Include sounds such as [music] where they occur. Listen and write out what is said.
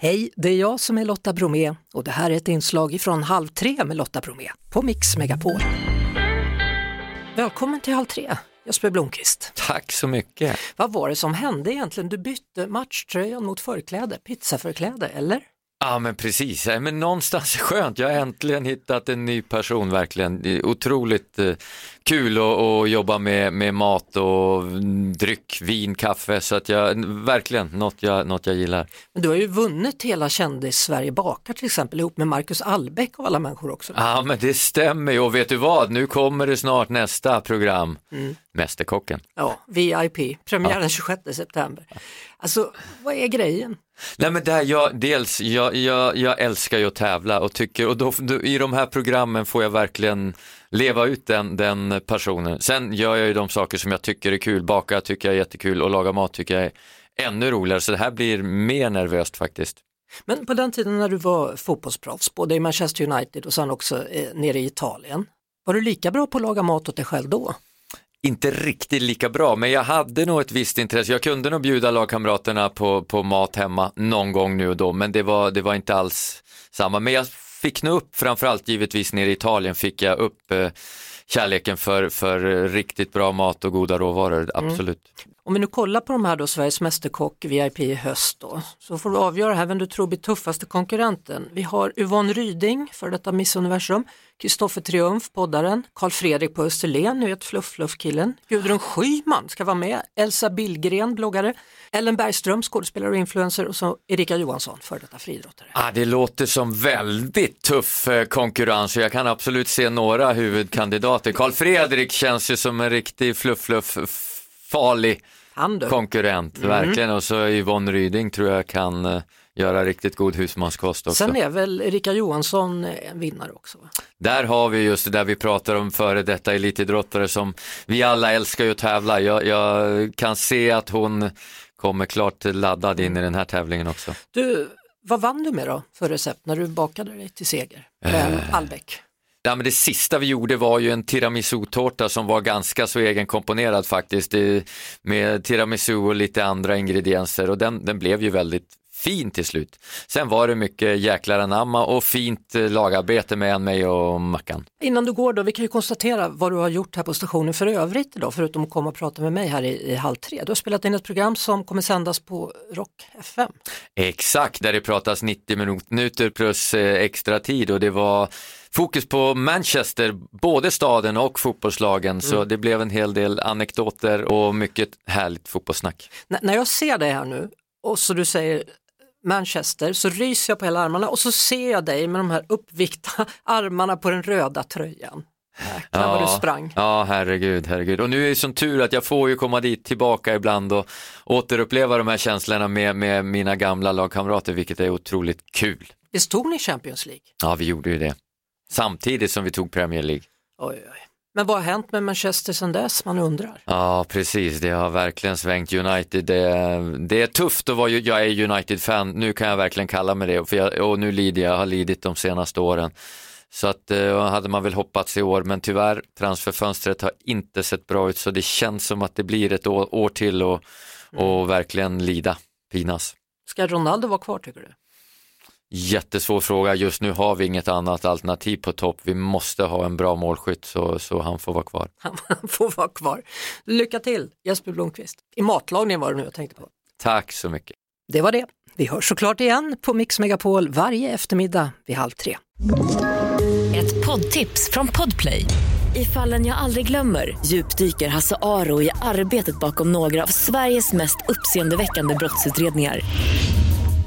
Hej, det är jag som är Lotta Bromé och det här är ett inslag från Halv tre med Lotta Bromé på Mix Megapol. Välkommen till Halv tre, Jesper Blomqvist. Tack så mycket. Vad var det som hände egentligen? Du bytte matchtröjan mot förkläde, pizzaförkläde, eller? Ja men precis, men någonstans skönt. Jag har äntligen hittat en ny person verkligen. Otroligt eh, kul att, jobba med, med mat och dryck, vin, kaffe så att jag verkligen något jag, något jag gillar. Men du har ju vunnit hela kändis-Sverige bakar till exempel ihop med Marcus Albeck och alla människor också. Ja men det stämmer ju och vet du vad, nu kommer det snart nästa program, mm. Mästerkocken. Ja, VIP, premiär den 26 september. Alltså vad är grejen? Nej men där, jag, dels, jag, jag, jag älskar ju att tävla och tycker, och då, då, i de här programmen får jag verkligen leva ut den, den personen. Sen gör jag ju de saker som jag tycker är kul, baka tycker jag är jättekul och laga mat tycker jag är ännu roligare, så det här blir mer nervöst faktiskt. Men på den tiden när du var fotbollsproffs, både i Manchester United och sen också eh, nere i Italien, var du lika bra på att laga mat åt dig själv då? Inte riktigt lika bra, men jag hade nog ett visst intresse. Jag kunde nog bjuda lagkamraterna på, på mat hemma någon gång nu och då, men det var, det var inte alls samma. Men jag fick nog upp, framförallt givetvis nere i Italien, fick jag upp eh, kärleken för, för riktigt bra mat och goda råvaror, mm. absolut. Mm. Om vi nu kollar på de här då, Sveriges Mästerkock VIP i höst då, så får du avgöra här vem du tror blir tuffaste konkurrenten. Vi har Yvonne Ryding, för detta Miss Universum, Kristoffer Triumf, poddaren, Karl Fredrik på Österlen, nu vet fluff-fluff-killen, Gudrun Schyman ska vara med, Elsa Billgren, bloggare, Ellen Bergström, skådespelare och influencer och så Erika Johansson, för detta friidrottare. Ah, det låter som väldigt tuff eh, konkurrens och jag kan absolut se några huvudkandidater. Karl Fredrik känns ju som en riktig fluff-fluff farlig konkurrent, mm. verkligen. Och så Yvonne Ryding tror jag kan uh, göra riktigt god husmanskost också. Sen är väl Erika Johansson en vinnare också? Va? Där har vi just det där vi pratar om före detta elitidrottare som vi alla älskar ju att tävla. Jag, jag kan se att hon kommer klart laddad in i den här tävlingen också. Du, vad vann du med då för recept när du bakade dig till seger uh. Albeck? Ja, men det sista vi gjorde var ju en tiramisu-tårta som var ganska så egenkomponerad faktiskt med tiramisu och lite andra ingredienser och den, den blev ju väldigt fin till slut. Sen var det mycket jäklar anamma och fint eh, lagarbete med mig och Mackan. Innan du går då, vi kan ju konstatera vad du har gjort här på stationen för övrigt idag, förutom att komma och prata med mig här i, i halv tre. Du har spelat in ett program som kommer sändas på Rock FM. Exakt, där det pratas 90 minuter plus eh, extra tid och det var fokus på Manchester, både staden och fotbollslagen, mm. så det blev en hel del anekdoter och mycket härligt fotbollssnack. N när jag ser dig här nu och så du säger Manchester så ryser jag på hela armarna och så ser jag dig med de här uppvikta [laughs] armarna på den röda tröjan. Jäklar ja, vad du sprang. Ja, herregud, herregud. Och nu är det som tur att jag får ju komma dit tillbaka ibland och återuppleva de här känslorna med, med mina gamla lagkamrater, vilket är otroligt kul. Visst tog ni Champions League? Ja, vi gjorde ju det. Samtidigt som vi tog Premier League. Oj, oj. Men vad har hänt med Manchester sedan dess, man undrar? Ja, precis, det har verkligen svängt United. Det, det är tufft att vara, jag är United-fan, nu kan jag verkligen kalla mig det, för jag, och nu lider jag, jag har lidit de senaste åren. Så att eh, hade man väl hoppats i år, men tyvärr, transferfönstret har inte sett bra ut, så det känns som att det blir ett år, år till och, och mm. verkligen lida, pinas. Ska Ronaldo vara kvar tycker du? Jättesvår fråga. Just nu har vi inget annat alternativ på topp. Vi måste ha en bra målskytt så, så han får vara kvar. [laughs] Han får vara kvar. Lycka till Jesper Blomqvist. I matlagningen var det nu jag tänkte på. Tack så mycket. Det var det. Vi hörs såklart igen på Mix Megapol varje eftermiddag vid halv tre. Ett poddtips från Podplay. I fallen jag aldrig glömmer djupdyker Hasse Aro i arbetet bakom några av Sveriges mest uppseendeväckande brottsutredningar